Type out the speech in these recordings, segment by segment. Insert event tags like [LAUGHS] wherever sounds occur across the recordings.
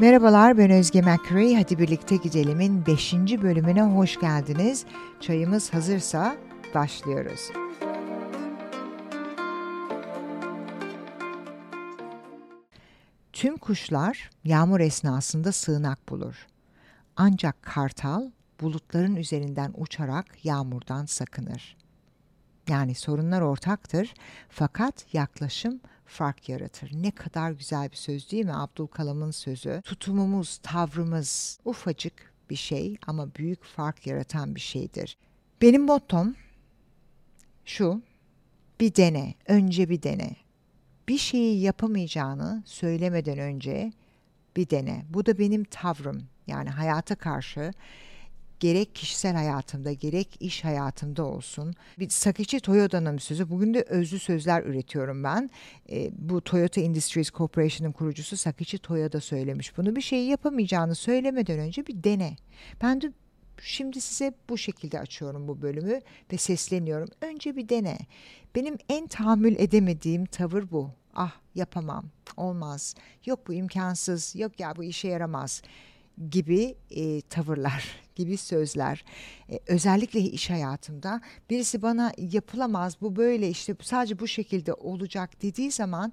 Merhabalar ben Özge McCray. Hadi birlikte gidelim'in 5. bölümüne hoş geldiniz. Çayımız hazırsa başlıyoruz. Tüm kuşlar yağmur esnasında sığınak bulur. Ancak kartal bulutların üzerinden uçarak yağmurdan sakınır. Yani sorunlar ortaktır fakat yaklaşım fark yaratır. Ne kadar güzel bir söz değil mi Abdülkalam'ın sözü? Tutumumuz, tavrımız ufacık bir şey ama büyük fark yaratan bir şeydir. Benim mottom şu, bir dene, önce bir dene. Bir şeyi yapamayacağını söylemeden önce bir dene. Bu da benim tavrım. Yani hayata karşı gerek kişisel hayatımda gerek iş hayatımda olsun. Bir Sakichi Toyota'nın sözü. Bugün de özlü sözler üretiyorum ben. E, bu Toyota Industries Corporation'ın kurucusu Sakichi Toyoda söylemiş bunu. Bir şeyi yapamayacağını söylemeden önce bir dene. Ben de Şimdi size bu şekilde açıyorum bu bölümü ve sesleniyorum. Önce bir dene. Benim en tahammül edemediğim tavır bu. Ah yapamam, olmaz, yok bu imkansız, yok ya bu işe yaramaz gibi e, tavırlar, gibi sözler. E, özellikle iş hayatımda birisi bana yapılamaz, bu böyle işte sadece bu şekilde olacak dediği zaman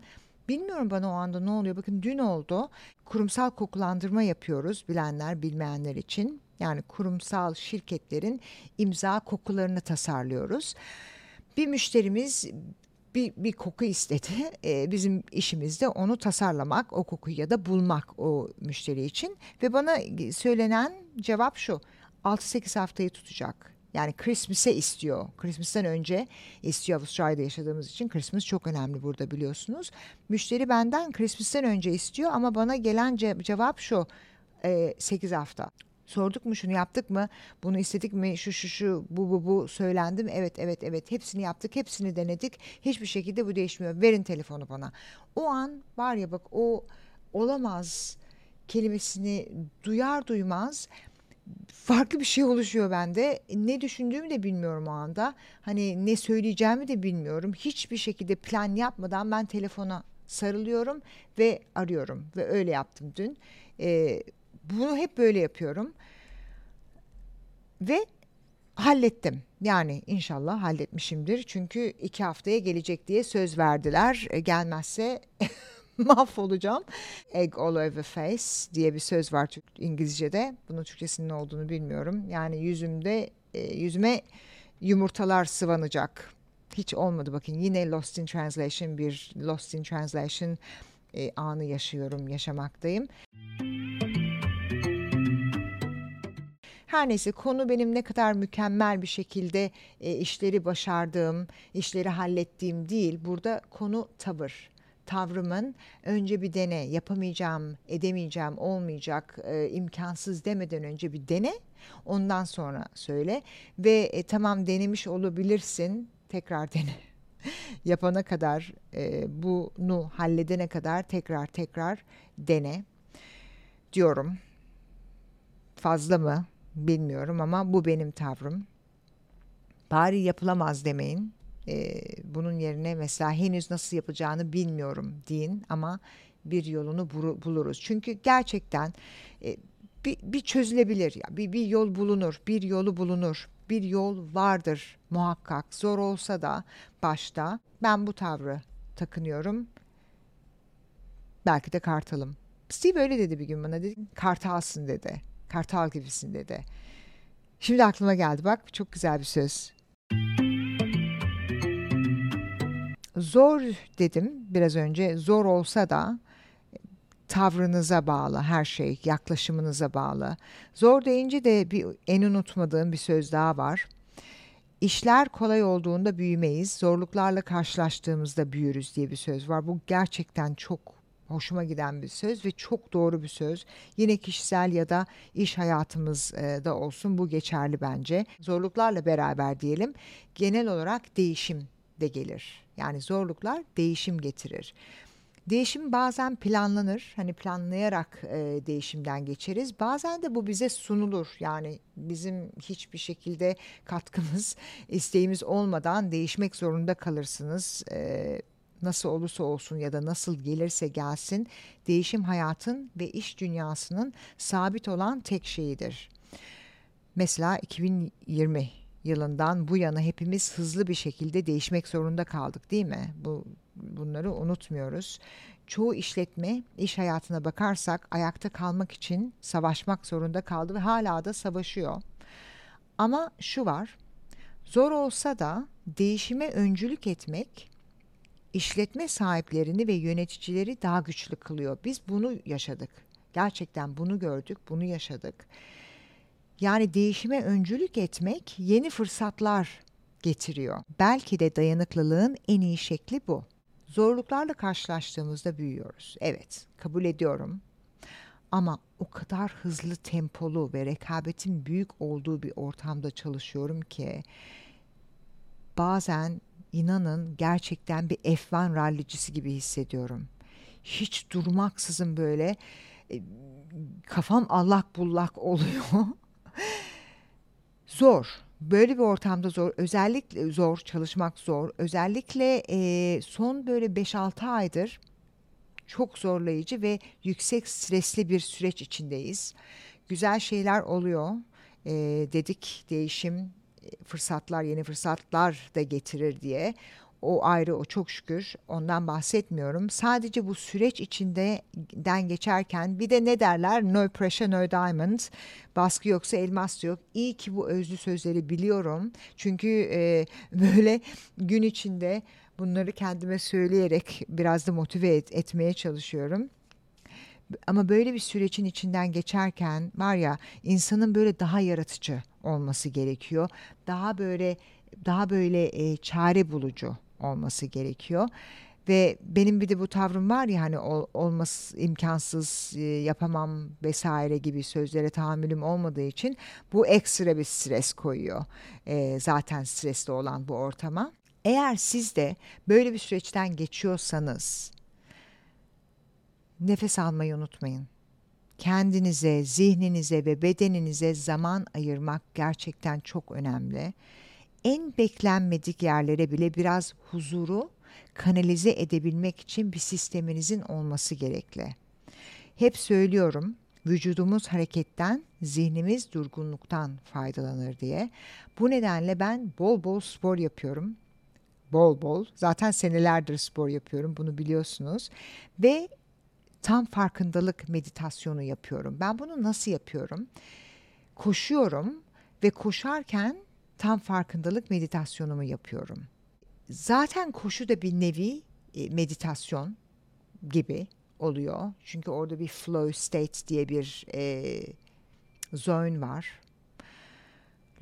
Bilmiyorum bana o anda ne oluyor. Bakın dün oldu. Kurumsal kokulandırma yapıyoruz bilenler bilmeyenler için. Yani kurumsal şirketlerin imza kokularını tasarlıyoruz. Bir müşterimiz bir, bir koku istedi. Ee, bizim işimiz de onu tasarlamak, o kokuyu ya da bulmak o müşteri için. Ve bana söylenen cevap şu. 6-8 haftayı tutacak. Yani Christmas'e istiyor. Christmas'tan önce istiyor Avustralya'da yaşadığımız için. Christmas çok önemli burada biliyorsunuz. Müşteri benden Christmas'tan önce istiyor ama bana gelen ce- cevap şu. E, 8 hafta. Sorduk mu şunu yaptık mı? Bunu istedik mi? Şu şu şu bu bu bu söylendi mi? Evet evet evet hepsini yaptık. Hepsini denedik. Hiçbir şekilde bu değişmiyor. Verin telefonu bana. O an var ya bak o olamaz kelimesini duyar duymaz farklı bir şey oluşuyor bende. Ne düşündüğümü de bilmiyorum o anda. Hani ne söyleyeceğimi de bilmiyorum. Hiçbir şekilde plan yapmadan ben telefona sarılıyorum ve arıyorum ve öyle yaptım dün. Ee, bunu hep böyle yapıyorum. Ve hallettim. Yani inşallah halletmişimdir. Çünkü iki haftaya gelecek diye söz verdiler. E, gelmezse [LAUGHS] mahvolacağım. Egg all over face diye bir söz var İngilizce'de. Bunun Türkçesinin ne olduğunu bilmiyorum. Yani yüzümde e, yüzüme yumurtalar sıvanacak. Hiç olmadı bakın yine Lost in Translation bir Lost in Translation e, anı yaşıyorum, yaşamaktayım. Her neyse konu benim ne kadar mükemmel bir şekilde e, işleri başardığım, işleri hallettiğim değil. Burada konu tavır tavrımın önce bir dene, yapamayacağım, edemeyeceğim, olmayacak, e, imkansız demeden önce bir dene, ondan sonra söyle ve e, tamam denemiş olabilirsin, tekrar dene. [LAUGHS] Yapana kadar, e, bunu halledene kadar tekrar tekrar dene diyorum. Fazla mı bilmiyorum ama bu benim tavrım. Bari yapılamaz demeyin. E, bunun yerine mesela henüz nasıl yapacağını bilmiyorum deyin ama bir yolunu buluruz. Çünkü gerçekten e, bir, bir çözülebilir ya. Bir, bir yol bulunur bir yolu bulunur. Bir yol vardır muhakkak. Zor olsa da başta ben bu tavrı takınıyorum. Belki de kartalım. Steve öyle dedi bir gün bana. Dedi kartalsın dedi kartal gibisin dedi şimdi aklıma geldi bak çok güzel bir söz Zor dedim biraz önce zor olsa da tavrınıza bağlı her şey, yaklaşımınıza bağlı. Zor deyince de bir en unutmadığım bir söz daha var. İşler kolay olduğunda büyümeyiz, zorluklarla karşılaştığımızda büyürüz diye bir söz var. Bu gerçekten çok hoşuma giden bir söz ve çok doğru bir söz. Yine kişisel ya da iş hayatımızda olsun bu geçerli bence. Zorluklarla beraber diyelim genel olarak değişim de gelir. Yani zorluklar değişim getirir. Değişim bazen planlanır. Hani planlayarak e, değişimden geçeriz. Bazen de bu bize sunulur. Yani bizim hiçbir şekilde katkımız, [LAUGHS] isteğimiz olmadan değişmek zorunda kalırsınız. E, nasıl olursa olsun ya da nasıl gelirse gelsin değişim hayatın ve iş dünyasının sabit olan tek şeyidir. Mesela 2020 yılından bu yana hepimiz hızlı bir şekilde değişmek zorunda kaldık değil mi? Bu bunları unutmuyoruz. Çoğu işletme iş hayatına bakarsak ayakta kalmak için savaşmak zorunda kaldı ve hala da savaşıyor. Ama şu var. Zor olsa da değişime öncülük etmek işletme sahiplerini ve yöneticileri daha güçlü kılıyor. Biz bunu yaşadık. Gerçekten bunu gördük, bunu yaşadık. Yani değişime öncülük etmek yeni fırsatlar getiriyor. Belki de dayanıklılığın en iyi şekli bu. Zorluklarla karşılaştığımızda büyüyoruz. Evet, kabul ediyorum. Ama o kadar hızlı tempolu ve rekabetin büyük olduğu bir ortamda çalışıyorum ki bazen inanın gerçekten bir F1 rallicisi gibi hissediyorum. Hiç durmaksızın böyle e, kafam allak bullak [LAUGHS] oluyor. zor. Böyle bir ortamda zor. Özellikle zor, çalışmak zor. Özellikle e, son böyle 5-6 aydır çok zorlayıcı ve yüksek stresli bir süreç içindeyiz. Güzel şeyler oluyor. E, dedik değişim fırsatlar, yeni fırsatlar da getirir diye. O ayrı, o çok şükür. Ondan bahsetmiyorum. Sadece bu süreç içinden geçerken bir de ne derler? No pressure, no diamond. Baskı yoksa elmas yok. İyi ki bu özlü sözleri biliyorum. Çünkü e, [LAUGHS] böyle gün içinde bunları kendime söyleyerek biraz da motive et, etmeye çalışıyorum. Ama böyle bir sürecin içinden geçerken var ya insanın böyle daha yaratıcı olması gerekiyor. Daha böyle daha böyle e, çare bulucu olması gerekiyor. Ve benim bir de bu tavrım var ya hani ol, olması imkansız e, yapamam vesaire gibi sözlere tahammülüm olmadığı için bu ekstra bir stres koyuyor. E, zaten stresli olan bu ortama. Eğer siz de böyle bir süreçten geçiyorsanız nefes almayı unutmayın. Kendinize, zihninize ve bedeninize zaman ayırmak gerçekten çok önemli. En beklenmedik yerlere bile biraz huzuru kanalize edebilmek için bir sisteminizin olması gerekli. Hep söylüyorum, vücudumuz hareketten, zihnimiz durgunluktan faydalanır diye. Bu nedenle ben bol bol spor yapıyorum. Bol bol. Zaten senelerdir spor yapıyorum, bunu biliyorsunuz. Ve tam farkındalık meditasyonu yapıyorum. Ben bunu nasıl yapıyorum? Koşuyorum ve koşarken tam farkındalık meditasyonumu yapıyorum. Zaten koşu da bir nevi e, meditasyon gibi oluyor. Çünkü orada bir flow state diye bir e, zone var.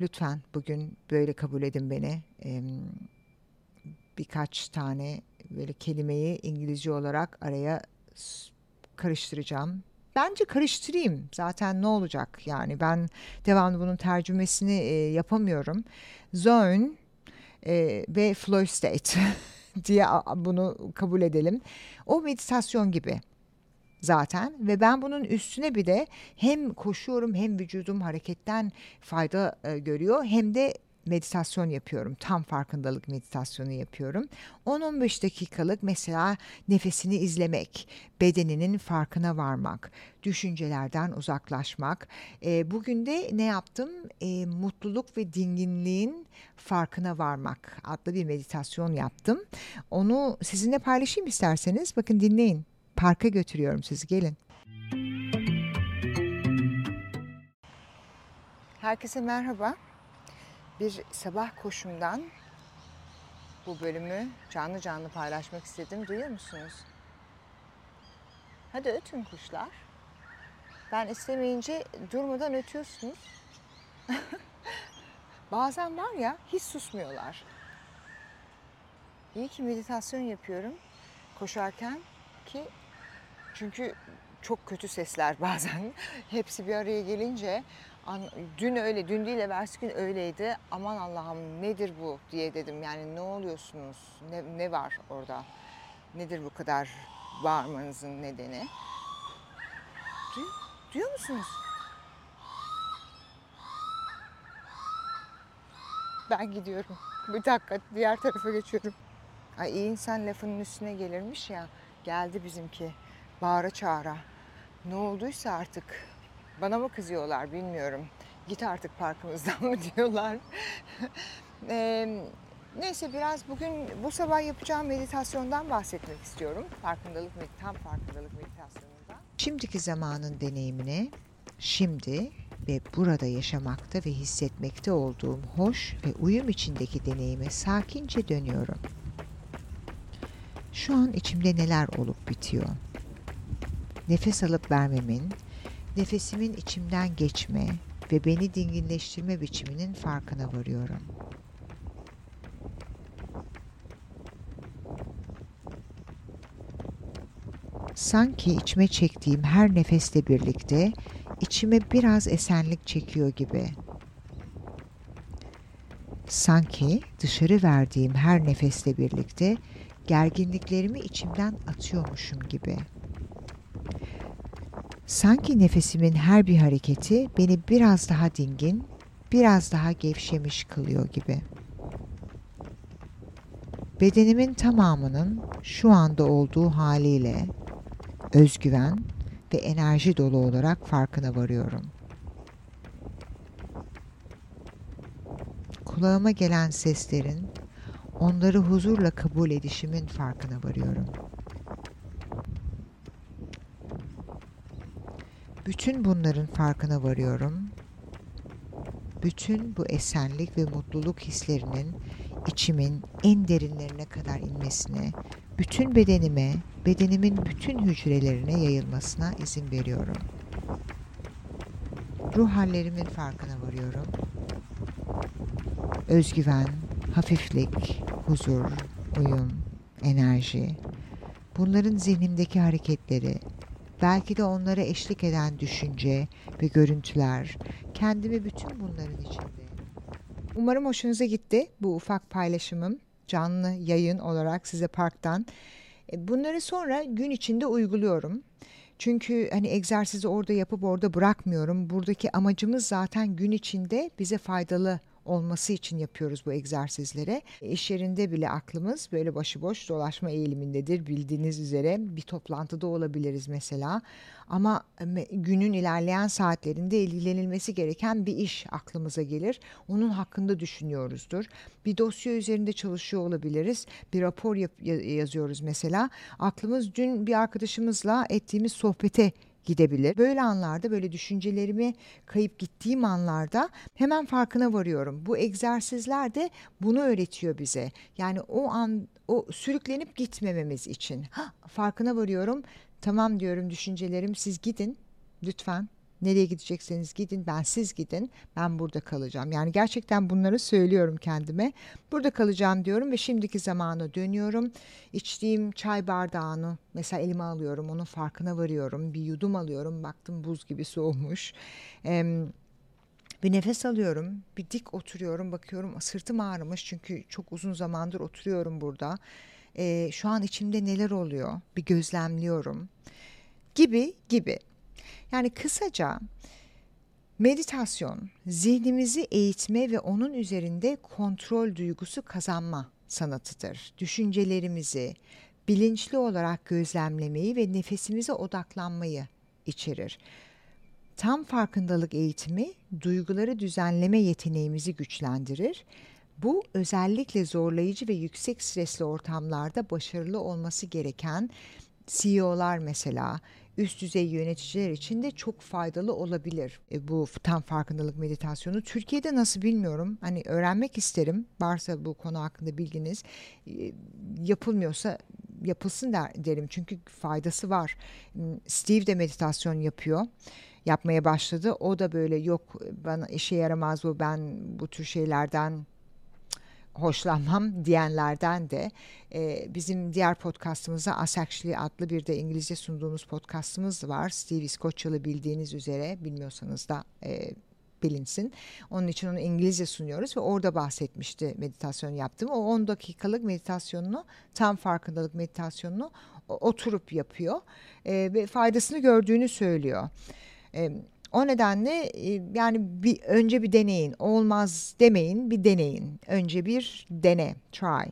Lütfen bugün böyle kabul edin beni. E, birkaç tane böyle kelimeyi İngilizce olarak araya karıştıracağım. Bence karıştırayım. Zaten ne olacak? Yani ben devamlı bunun tercümesini e, yapamıyorum. Zone e, ve flow state [LAUGHS] diye bunu kabul edelim. O meditasyon gibi zaten ve ben bunun üstüne bir de hem koşuyorum hem vücudum hareketten fayda e, görüyor hem de meditasyon yapıyorum. Tam farkındalık meditasyonu yapıyorum. 10-15 dakikalık mesela nefesini izlemek, bedeninin farkına varmak, düşüncelerden uzaklaşmak. E, bugün de ne yaptım? E, mutluluk ve dinginliğin farkına varmak adlı bir meditasyon yaptım. Onu sizinle paylaşayım isterseniz. Bakın dinleyin. Parka götürüyorum sizi gelin. Herkese merhaba bir sabah koşumdan bu bölümü canlı canlı paylaşmak istedim. Duyuyor musunuz? Hadi ötün kuşlar. Ben istemeyince durmadan ötüyorsunuz. [LAUGHS] Bazen var ya hiç susmuyorlar. İyi ki meditasyon yapıyorum koşarken ki çünkü çok kötü sesler [LAUGHS] bazen. Hepsi bir araya gelince Dün öyle, dün değil evvelsi gün öyleydi. Aman Allah'ım nedir bu diye dedim. Yani ne oluyorsunuz? Ne, ne var orada? Nedir bu kadar bağırmanızın nedeni? Du, duyuyor musunuz? Ben gidiyorum. Bir dakika diğer tarafa geçiyorum. Ay iyi insan lafının üstüne gelirmiş ya. Geldi bizimki. Bağıra çağıra. Ne olduysa artık. Bana mı kızıyorlar bilmiyorum. Git artık parkımızdan mı [LAUGHS] diyorlar. Ee, neyse biraz bugün bu sabah yapacağım meditasyondan bahsetmek istiyorum. Farkındalık, tam farkındalık meditasyonundan. Şimdiki zamanın deneyimine şimdi ve burada yaşamakta ve hissetmekte olduğum hoş ve uyum içindeki deneyime sakince dönüyorum. Şu an içimde neler olup bitiyor? Nefes alıp vermemin, nefesimin içimden geçme ve beni dinginleştirme biçiminin farkına varıyorum. Sanki içime çektiğim her nefesle birlikte içime biraz esenlik çekiyor gibi. Sanki dışarı verdiğim her nefesle birlikte gerginliklerimi içimden atıyormuşum gibi. Sanki nefesimin her bir hareketi beni biraz daha dingin, biraz daha gevşemiş kılıyor gibi. Bedenimin tamamının şu anda olduğu haliyle özgüven ve enerji dolu olarak farkına varıyorum. Kulağıma gelen seslerin onları huzurla kabul edişimin farkına varıyorum. Bütün bunların farkına varıyorum. Bütün bu esenlik ve mutluluk hislerinin içimin en derinlerine kadar inmesine, bütün bedenime, bedenimin bütün hücrelerine yayılmasına izin veriyorum. Ruh hallerimin farkına varıyorum. Özgüven, hafiflik, huzur, uyum, enerji. Bunların zihnimdeki hareketleri, belki de onlara eşlik eden düşünce ve görüntüler, kendimi bütün bunların içinde. Umarım hoşunuza gitti bu ufak paylaşımım canlı yayın olarak size parktan. E, bunları sonra gün içinde uyguluyorum. Çünkü hani egzersizi orada yapıp orada bırakmıyorum. Buradaki amacımız zaten gün içinde bize faydalı olması için yapıyoruz bu egzersizlere. İş yerinde bile aklımız böyle başıboş dolaşma eğilimindedir bildiğiniz üzere. Bir toplantıda olabiliriz mesela. Ama günün ilerleyen saatlerinde ilgilenilmesi gereken bir iş aklımıza gelir. Onun hakkında düşünüyoruzdur. Bir dosya üzerinde çalışıyor olabiliriz. Bir rapor yap- yazıyoruz mesela. Aklımız dün bir arkadaşımızla ettiğimiz sohbete gidebilir. Böyle anlarda böyle düşüncelerimi kayıp gittiğim anlarda hemen farkına varıyorum. Bu egzersizler de bunu öğretiyor bize. Yani o an o sürüklenip gitmememiz için. Ha, farkına varıyorum. Tamam diyorum düşüncelerim siz gidin lütfen Nereye gidecekseniz gidin, ben siz gidin, ben burada kalacağım. Yani gerçekten bunları söylüyorum kendime. Burada kalacağım diyorum ve şimdiki zamana dönüyorum. İçtiğim çay bardağını mesela elime alıyorum, onun farkına varıyorum. Bir yudum alıyorum, baktım buz gibi soğumuş. Ee, bir nefes alıyorum, bir dik oturuyorum, bakıyorum sırtım ağrımış çünkü çok uzun zamandır oturuyorum burada. Ee, şu an içimde neler oluyor, bir gözlemliyorum gibi gibi. Yani kısaca meditasyon zihnimizi eğitme ve onun üzerinde kontrol duygusu kazanma sanatıdır. Düşüncelerimizi bilinçli olarak gözlemlemeyi ve nefesimize odaklanmayı içerir. Tam farkındalık eğitimi duyguları düzenleme yeteneğimizi güçlendirir. Bu özellikle zorlayıcı ve yüksek stresli ortamlarda başarılı olması gereken CEO'lar mesela üst düzey yöneticiler için de çok faydalı olabilir e, bu tam farkındalık meditasyonu. Türkiye'de nasıl bilmiyorum. Hani öğrenmek isterim. Varsa bu konu hakkında bilginiz e, yapılmıyorsa yapılsın der, derim. Çünkü faydası var. Hmm, Steve de meditasyon yapıyor yapmaya başladı. O da böyle yok bana işe yaramaz bu ben bu tür şeylerden hoşlanmam diyenlerden de e, bizim diğer podcastımızda Asakşli adlı bir de İngilizce sunduğumuz podcastımız var. Steve İskoçyalı bildiğiniz üzere bilmiyorsanız da e, bilinsin. Onun için onu İngilizce sunuyoruz ve orada bahsetmişti meditasyon yaptım. O 10 dakikalık meditasyonunu tam farkındalık meditasyonunu oturup yapıyor e, ve faydasını gördüğünü söylüyor. E, o nedenle e, yani bir önce bir deneyin. Olmaz demeyin, bir deneyin. Önce bir dene, try.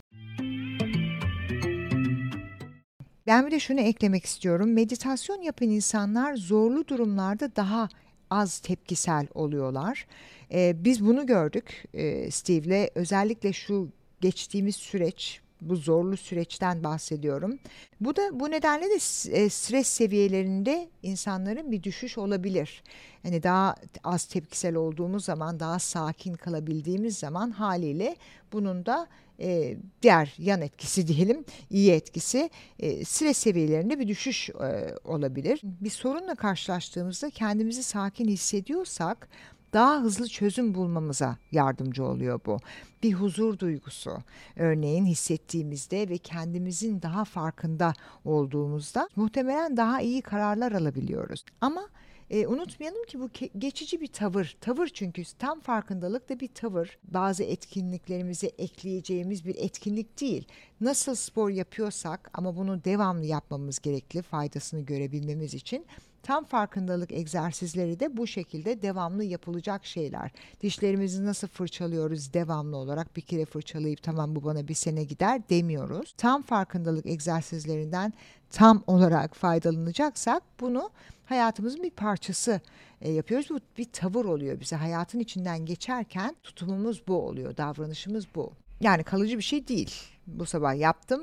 Ben bir de şunu eklemek istiyorum. Meditasyon yapan insanlar zorlu durumlarda daha az tepkisel oluyorlar. Ee, biz bunu gördük e, Steve'le. Özellikle şu geçtiğimiz süreç bu zorlu süreçten bahsediyorum. Bu da bu nedenle de e, stres seviyelerinde insanların bir düşüş olabilir. Yani daha az tepkisel olduğumuz zaman, daha sakin kalabildiğimiz zaman haliyle bunun da e, diğer yan etkisi [LAUGHS] diyelim, iyi etkisi e, stres seviyelerinde bir düşüş e, olabilir. Bir sorunla karşılaştığımızda kendimizi sakin hissediyorsak daha hızlı çözüm bulmamıza yardımcı oluyor bu. Bir huzur duygusu örneğin hissettiğimizde ve kendimizin daha farkında olduğumuzda muhtemelen daha iyi kararlar alabiliyoruz. Ama e, unutmayalım ki bu geçici bir tavır. Tavır çünkü tam farkındalık da bir tavır. Bazı etkinliklerimize ekleyeceğimiz bir etkinlik değil. Nasıl spor yapıyorsak ama bunu devamlı yapmamız gerekli faydasını görebilmemiz için Tam farkındalık egzersizleri de bu şekilde devamlı yapılacak şeyler. Dişlerimizi nasıl fırçalıyoruz devamlı olarak bir kere fırçalayıp tamam bu bana bir sene gider demiyoruz. Tam farkındalık egzersizlerinden tam olarak faydalanacaksak bunu hayatımızın bir parçası e, yapıyoruz. Bu bir tavır oluyor bize. Hayatın içinden geçerken tutumumuz bu oluyor, davranışımız bu. Yani kalıcı bir şey değil. Bu sabah yaptım,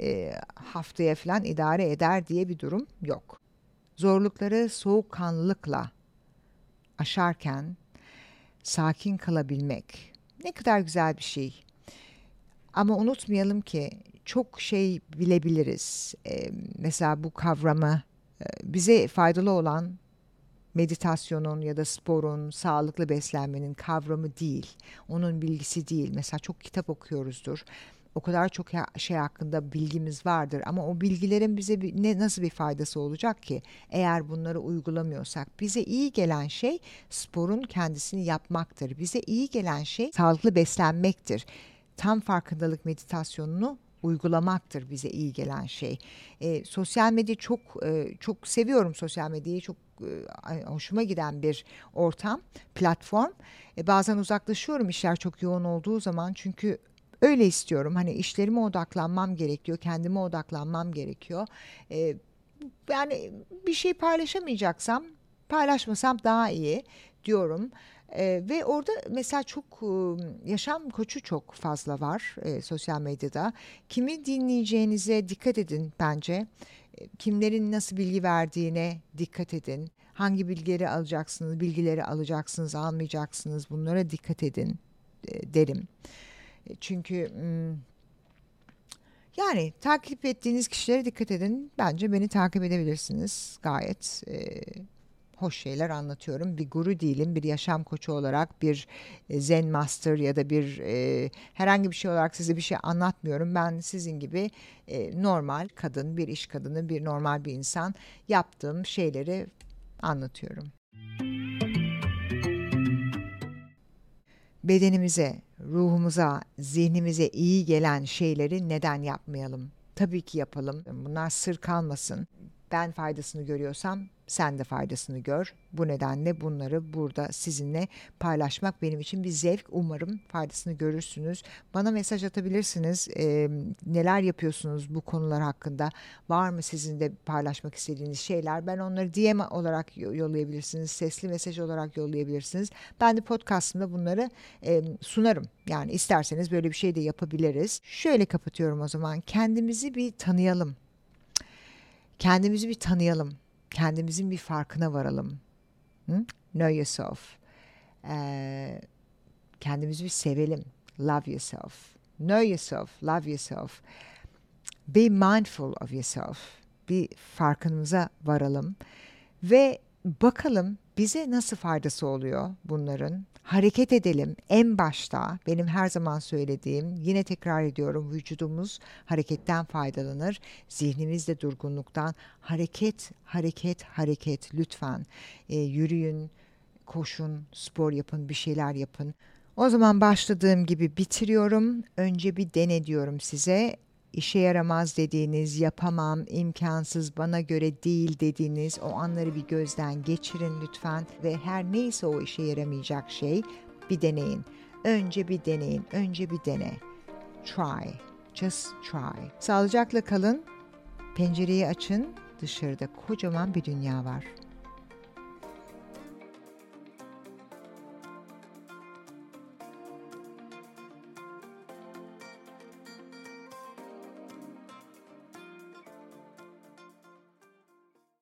e, haftaya falan idare eder diye bir durum yok zorlukları soğukkanlılıkla aşarken sakin kalabilmek ne kadar güzel bir şey. Ama unutmayalım ki çok şey bilebiliriz. Ee, mesela bu kavramı e, bize faydalı olan meditasyonun ya da sporun, sağlıklı beslenmenin kavramı değil. Onun bilgisi değil. Mesela çok kitap okuyoruzdur o kadar çok şey hakkında bilgimiz vardır ama o bilgilerin bize ne nasıl bir faydası olacak ki eğer bunları uygulamıyorsak bize iyi gelen şey sporun kendisini yapmaktır. Bize iyi gelen şey sağlıklı beslenmektir. Tam farkındalık meditasyonunu uygulamaktır bize iyi gelen şey. E, sosyal medya çok e, çok seviyorum sosyal medyayı çok e, hoşuma giden bir ortam, platform. E, bazen uzaklaşıyorum işler çok yoğun olduğu zaman çünkü öyle istiyorum. Hani işlerime odaklanmam gerekiyor, kendime odaklanmam gerekiyor. Ee, yani bir şey paylaşamayacaksam paylaşmasam daha iyi diyorum. Ee, ve orada mesela çok yaşam koçu çok fazla var e, sosyal medyada. Kimi dinleyeceğinize dikkat edin bence. Kimlerin nasıl bilgi verdiğine dikkat edin. Hangi bilgileri alacaksınız, bilgileri alacaksınız, almayacaksınız bunlara dikkat edin e, derim. Çünkü yani takip ettiğiniz kişilere dikkat edin. Bence beni takip edebilirsiniz. Gayet e, hoş şeyler anlatıyorum. Bir guru değilim, bir yaşam koçu olarak, bir e, zen master ya da bir e, herhangi bir şey olarak size bir şey anlatmıyorum. Ben sizin gibi e, normal kadın, bir iş kadını, bir normal bir insan yaptığım şeyleri anlatıyorum. Bedenimize ruhumuza, zihnimize iyi gelen şeyleri neden yapmayalım? Tabii ki yapalım. Bunlar sır kalmasın. Ben faydasını görüyorsam sen de faydasını gör. Bu nedenle bunları burada sizinle paylaşmak benim için bir zevk. Umarım faydasını görürsünüz. Bana mesaj atabilirsiniz. E, neler yapıyorsunuz bu konular hakkında? Var mı sizin de paylaşmak istediğiniz şeyler? Ben onları DM olarak yollayabilirsiniz. Sesli mesaj olarak yollayabilirsiniz. Ben de podcastımda bunları e, sunarım. Yani isterseniz böyle bir şey de yapabiliriz. Şöyle kapatıyorum o zaman. Kendimizi bir tanıyalım. Kendimizi bir tanıyalım kendimizin bir farkına varalım. Hı? Know yourself. Ee, kendimizi bir sevelim. Love yourself. Know yourself. Love yourself. Be mindful of yourself. Bir farkımıza varalım. Ve bakalım bize nasıl faydası oluyor bunların? Hareket edelim. En başta benim her zaman söylediğim, yine tekrar ediyorum, vücudumuz hareketten faydalanır. Zihnimiz de durgunluktan. Hareket, hareket, hareket lütfen. E, yürüyün, koşun, spor yapın, bir şeyler yapın. O zaman başladığım gibi bitiriyorum. Önce bir dene diyorum size işe yaramaz dediğiniz, yapamam, imkansız, bana göre değil dediğiniz o anları bir gözden geçirin lütfen ve her neyse o işe yaramayacak şey bir deneyin. Önce bir deneyin, önce bir dene. Try, just try. Sağlıcakla kalın. Pencereyi açın, dışarıda kocaman bir dünya var.